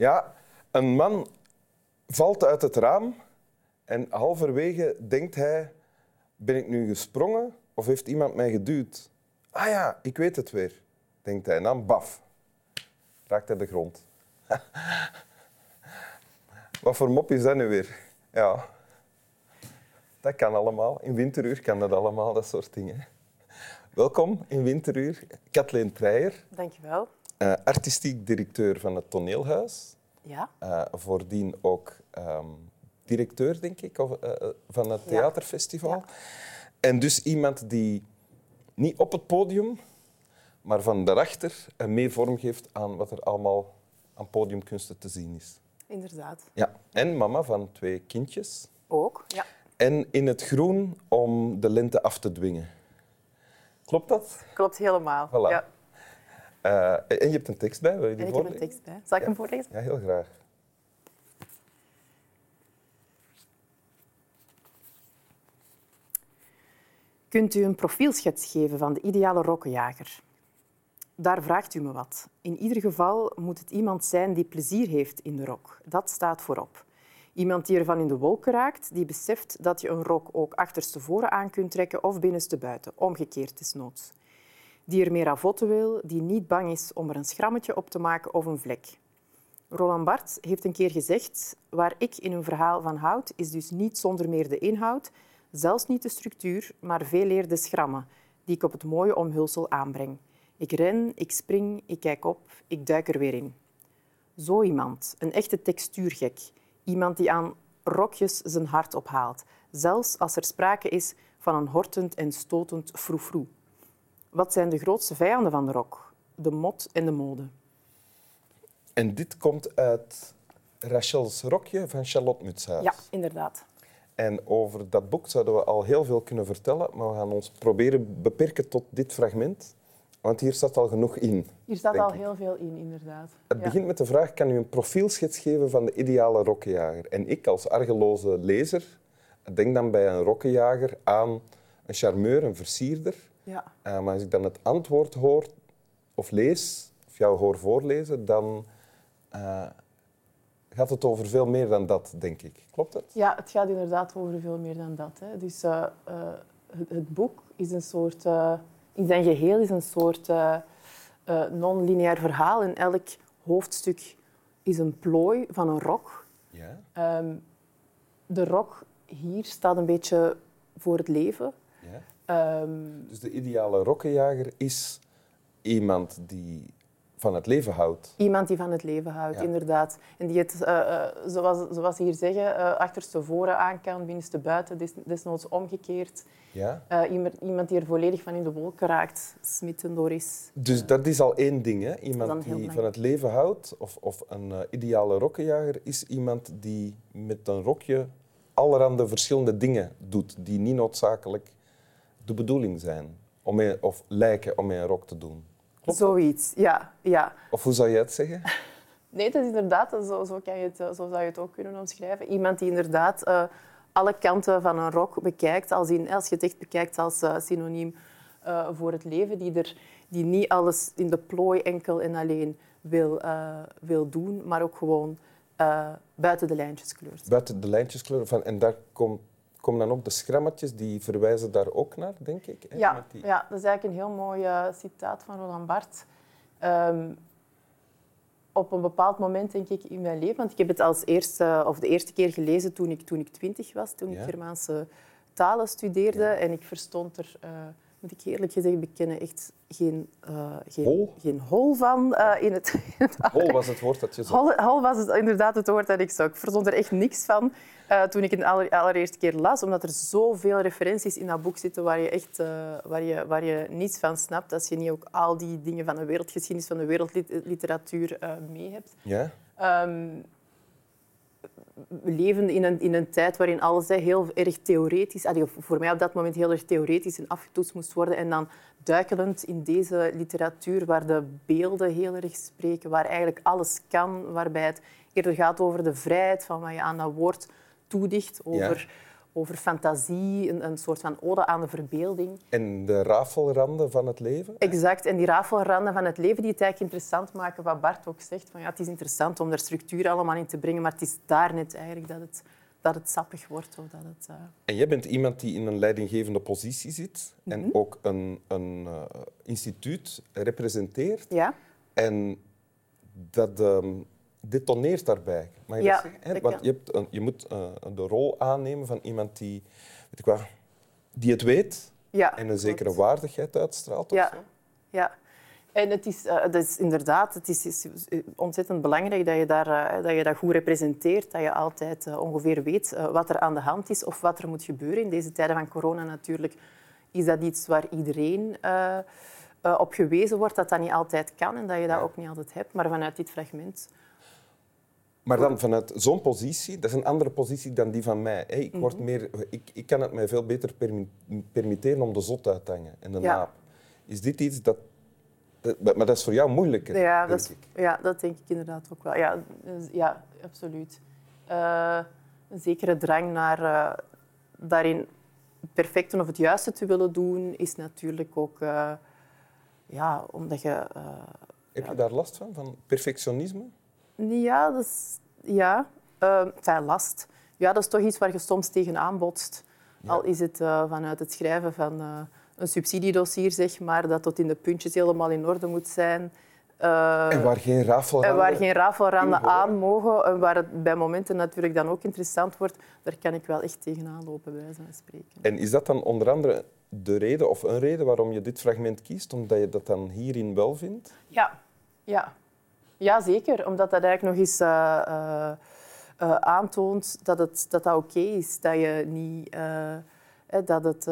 Ja, een man valt uit het raam en halverwege denkt hij... Ben ik nu gesprongen of heeft iemand mij geduwd? Ah ja, ik weet het weer, denkt hij. En dan baf, raakt hij de grond. Wat voor mop is dat nu weer? Ja, dat kan allemaal. In winteruur kan dat allemaal, dat soort dingen. Welkom in winteruur, Kathleen Treijer. Dankjewel. Uh, artistiek directeur van het Toneelhuis. Ja. Uh, voordien ook um, directeur, denk ik, of, uh, van het theaterfestival. Ja. En dus iemand die niet op het podium, maar van daarachter mee vorm geeft aan wat er allemaal aan podiumkunsten te zien is. Inderdaad. Ja. En mama van twee kindjes. Ook, ja. En in het groen om de lente af te dwingen. Klopt dat? Klopt helemaal. Voilà. Ja. Uh, en je hebt een tekst bij, wil je die en ik heb een tekst bij. Zal ik hem voorlezen? Ja, heel graag. Kunt u een profielschets geven van de ideale rokkenjager? Daar vraagt u me wat. In ieder geval moet het iemand zijn die plezier heeft in de rok. Dat staat voorop. Iemand die ervan in de wolken raakt, die beseft dat je een rok ook achterstevoren aan kunt trekken of binnenstebuiten, omgekeerd desnoods. Die er meer ravotten wil, die niet bang is om er een schrammetje op te maken of een vlek. Roland Barthes heeft een keer gezegd, waar ik in een verhaal van houd, is dus niet zonder meer de inhoud, zelfs niet de structuur, maar veel eer de schrammen die ik op het mooie omhulsel aanbreng. Ik ren, ik spring, ik kijk op, ik duik er weer in. Zo iemand, een echte textuurgek, Iemand die aan rokjes zijn hart ophaalt, zelfs als er sprake is van een hortend en stotend froefroe. Wat zijn de grootste vijanden van de rok? De mot en de mode. En dit komt uit Rachel's rokje van Charlotte Mutshuis. Ja, inderdaad. En over dat boek zouden we al heel veel kunnen vertellen, maar we gaan ons proberen beperken tot dit fragment. Want hier staat al genoeg in. Hier staat al heel veel in, inderdaad. Het begint met de vraag, kan u een profielschets geven van de ideale rokkenjager? En ik als argeloze lezer denk dan bij een rokkenjager aan een charmeur, een versierder. Ja. Uh, maar als ik dan het antwoord hoor of lees, of jou hoor voorlezen, dan uh, gaat het over veel meer dan dat, denk ik. Klopt dat? Ja, het gaat inderdaad over veel meer dan dat. Hè. Dus uh, het, het, boek is een soort in zijn geheel is een soort non-lineair verhaal. En elk hoofdstuk is een plooi van een rok. Ja. Um, de rok hier staat een beetje voor het leven. Ja. Um, dus de ideale rokkenjager is iemand die van het leven houdt. Iemand die van het leven houdt, ja. inderdaad. En die het, uh, uh, zoals, zoals ze hier zeggen, uh, achterstevoren aan kan, binnenstebuiten, des, desnoods omgekeerd. Ja? Iemand, iemand, die er volledig van in de wolken raakt, smitten door is. Dus dat is al één ding, hè? Iemand die van het leven houdt, of, of een ideale rokkenjager, is iemand die met een rokje allerhande verschillende dingen doet, die niet noodzakelijk de bedoeling zijn, om of lijken om een rok te doen. Klopt Zoiets, ja, ja. Of hoe zou je het zeggen? Nee, dat is inderdaad, zo, zo, kan je het, zo zou je het ook kunnen omschrijven. Iemand die inderdaad uh, alle kanten van een rok bekijkt, als, in, als je het echt bekijkt als uh, synoniem uh, voor het leven, die, er, die niet alles in de plooi enkel en alleen wil, wil doen, maar ook gewoon buiten de lijntjes kleurt. Buiten de lijntjes kleurt. Van, en daar komt komen dan ook de schrammetjes, die verwijzen daar ook naar, denk ik. Hè, ja, die... ja, dat is eigenlijk een heel mooi uh, citaat van Roland Barthes. Um, op een bepaald moment, denk ik, in mijn leven, want ik heb het als eerste, of de eerste keer gelezen toen ik, toen ik twintig was, toen ja. ik Germaanse talen studeerde. Ja. En ik verstond er, uh, moet ik eerlijk gezegd bekennen, echt geen, uh, geen, hol? geen hol van uh, in het... hol was het woord dat je zocht. Hol, hol was het, inderdaad het woord dat ik zocht. Ik verstond er echt niks van. Uh, toen ik het aller, allereerste keer las, omdat er zoveel referenties in dat boek zitten waar je echt waar je, waar je niets van snapt, als je niet ook al die dingen van de wereldgeschiedenis, van de wereldliteratuur mee hebt. Ja? Um, we leven in een, in een tijd waarin alles hè, heel erg theoretisch, allee, voor mij op dat moment heel erg theoretisch en afgetoetst moest worden. En dan duikelend in deze literatuur waar de beelden heel erg spreken, waar eigenlijk alles kan, waarbij het eerder gaat over de vrijheid van wat je aan dat woord toedicht, over, ja. Over fantasie, een, een soort van ode aan de verbeelding. En de rafelranden van het leven? Exact. En die rafelranden van het leven die het eigenlijk interessant maken, wat Bart ook zegt. Van, ja, het is interessant om daar structuur allemaal in te brengen, maar het is daar net eigenlijk dat het, dat het sappig wordt. Of dat het, uh... En jij bent iemand die in een leidinggevende positie zit en Mhm. ook een, een uh, instituut representeert. Ja. En dat ehm, detoneert daarbij. Mag je Ja, dat zeggen? Hè? dat Want je, hebt een- je moet eh, de rol aannemen van iemand die, weet ik wat, die het weet Ja, en een zekere waardigheid uitstraalt. of Ja, zo. ja. En het is, eh, is inderdaad het is, is ontzettend belangrijk dat je, daar, eh, dat je dat goed representeert. Dat je altijd ongeveer weet wat er aan de hand is of wat er moet gebeuren. In deze tijden van corona natuurlijk is dat iets waar iedereen op gewezen wordt dat dat niet altijd kan en dat je dat ook niet altijd hebt. Maar vanuit dit fragment... Maar dan vanuit zo'n positie, dat is een andere positie dan die van mij. Ik, word Mhm. meer, ik, ik kan het mij veel beter permi- permitteren om de zot uit te hangen en de Ja. naap. Is dit iets dat... dat- Maar dat is voor jou moeilijker, Ja, dat, is, ja, dat denk ik inderdaad ook wel. Ja, dus- ja absoluut. Eh, een zekere drang naar eh, daarin het perfecte of het juiste te willen doen, is natuurlijk ook... eh, ja, omdat je... Heb je daar last van, van perfectionisme? Ja, dat is... Ja. Uh, enfin, last. Ja, dat is toch iets waar je soms tegenaan botst. Ja. Al is het eh, vanuit het schrijven van eh, een subsidiedossier, zeg maar, dat tot in de puntjes helemaal in orde moet zijn. Eh, en waar geen en rafelranden... waar geen rafelranden aan mogen. En waar het bij momenten natuurlijk dan ook interessant wordt, daar kan ik wel echt tegenaan lopen, bij wijze van spreken. En is dat dan onder andere de reden of een reden waarom je dit fragment kiest? Omdat je dat dan hierin wel vindt? Ja, ja. Ja zeker. Omdat dat eigenlijk nog eens eh, eh, eh, aantoont dat het, dat, dat oké is. Dat je niet... dat, het,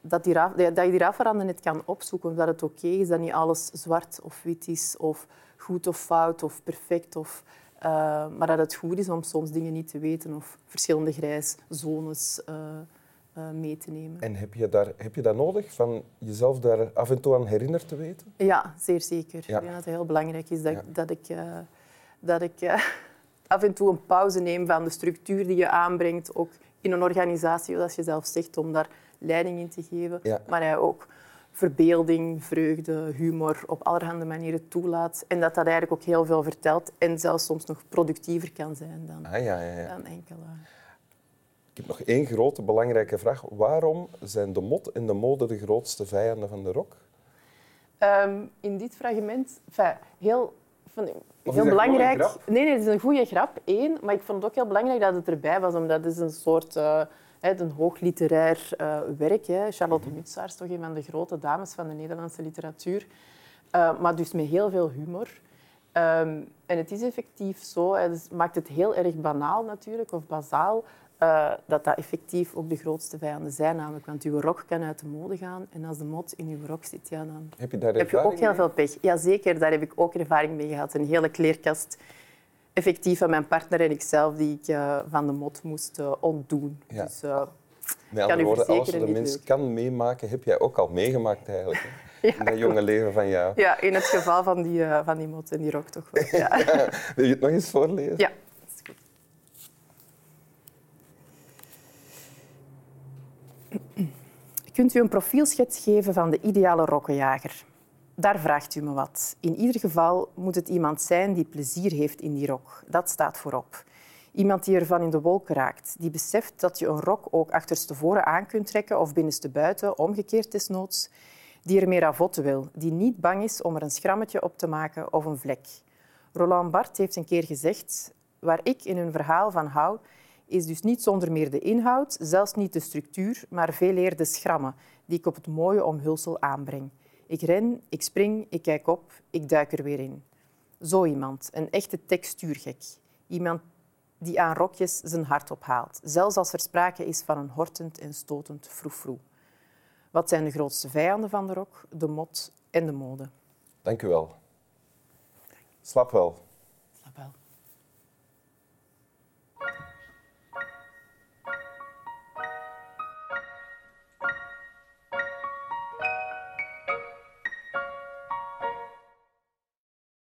dat, die dat je die rafelranden net kan opzoeken. Omdat het oké is dat niet alles zwart of wit is. Of goed of fout of perfect. Of, maar dat het goed is om soms dingen niet te weten. Of verschillende grijszones eh, mee te nemen. En heb je, daar, heb je dat nodig, van jezelf daar af en toe aan herinnerd te weten? Ja, zeer zeker. Ja. Ik denk dat het heel belangrijk is dat, Ja. dat ik, eh, dat ik eh, af en toe een pauze neem van de structuur die je aanbrengt, ook in een organisatie, zoals je zelf zegt, om daar leiding in te geven. Ja. Maar hij ook verbeelding, vreugde, humor op allerhande manieren toelaat. En dat dat eigenlijk ook heel veel vertelt en zelfs soms nog productiever kan zijn dan, Ah, ja, ja, ja. dan enkele. Ik heb nog één grote belangrijke vraag. Waarom zijn de mot en de mode de grootste vijanden van de rock? Ehm, in dit fragment, enfin, heel, van, heel belangrijk. Nee, nee, het is een goede grap, één. Maar ik vond het ook heel belangrijk dat het erbij was, omdat het is een soort eh, een hoogliterair eh, werk. Hè. Charlotte. Mutsaar is toch een van de grote dames van de Nederlandse literatuur. Eh, maar dus met heel veel humor. Ehm, en het is effectief zo, dus het maakt het heel erg banaal natuurlijk, of bazaal, eh, dat dat effectief ook de grootste vijanden zijn. Namelijk, want uw rok kan uit de mode gaan en als de mot in uw rok zit, ja, dan Heb je daar heb je ook heel mee? veel pech. Jazeker, daar heb ik ook ervaring mee gehad. Een hele kleerkast effectief van mijn partner en ikzelf die ik eh, van de mot moest eh, ontdoen. Ja. Dus, eh, Met andere woorden, alles wat een niet mens leuk. kan meemaken, heb jij ook al meegemaakt eigenlijk. Hè? Ja, In dat jonge leven van jou. ja, in het geval van die, van die mot en die rok toch wel. Ja. Wil je het nog eens voorlezen? ja. dat is goed. Kunt u een profielschets geven van de ideale rokkenjager? Daar vraagt u me wat. In ieder geval moet het iemand zijn die plezier heeft in die rok. Dat staat voorop. Iemand die ervan in de wolken raakt, die beseft dat je een rok ook achterstevoren aan kunt trekken of binnenstebuiten, omgekeerd desnoods. Die er meer ravotten wil, die niet bang is om er een schrammetje op te maken of een vlek. Roland Barthes heeft een keer gezegd: Waar ik in een verhaal van hou, is dus niet zonder meer de inhoud, zelfs niet de structuur, maar veel eer de schrammen die ik op het mooie omhulsel aanbreng. Ik ren, ik spring, ik kijk op, ik duik er weer in. Zo iemand, een echte textuurgek. Iemand die aan rokjes zijn hart ophaalt, zelfs als er sprake is van een hortend en stotend froefroe. Wat zijn de grootste vijanden van de rok? De mot en de mode. Dank u wel. Slap wel. Slap wel.